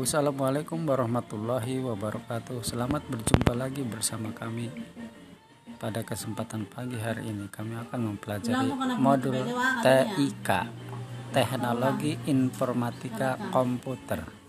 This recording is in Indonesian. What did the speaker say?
Assalamualaikum warahmatullahi wabarakatuh. Selamat berjumpa lagi bersama kami. Pada kesempatan pagi hari ini, kami akan mempelajari modul TIK, Teknologi Informatika Komputer.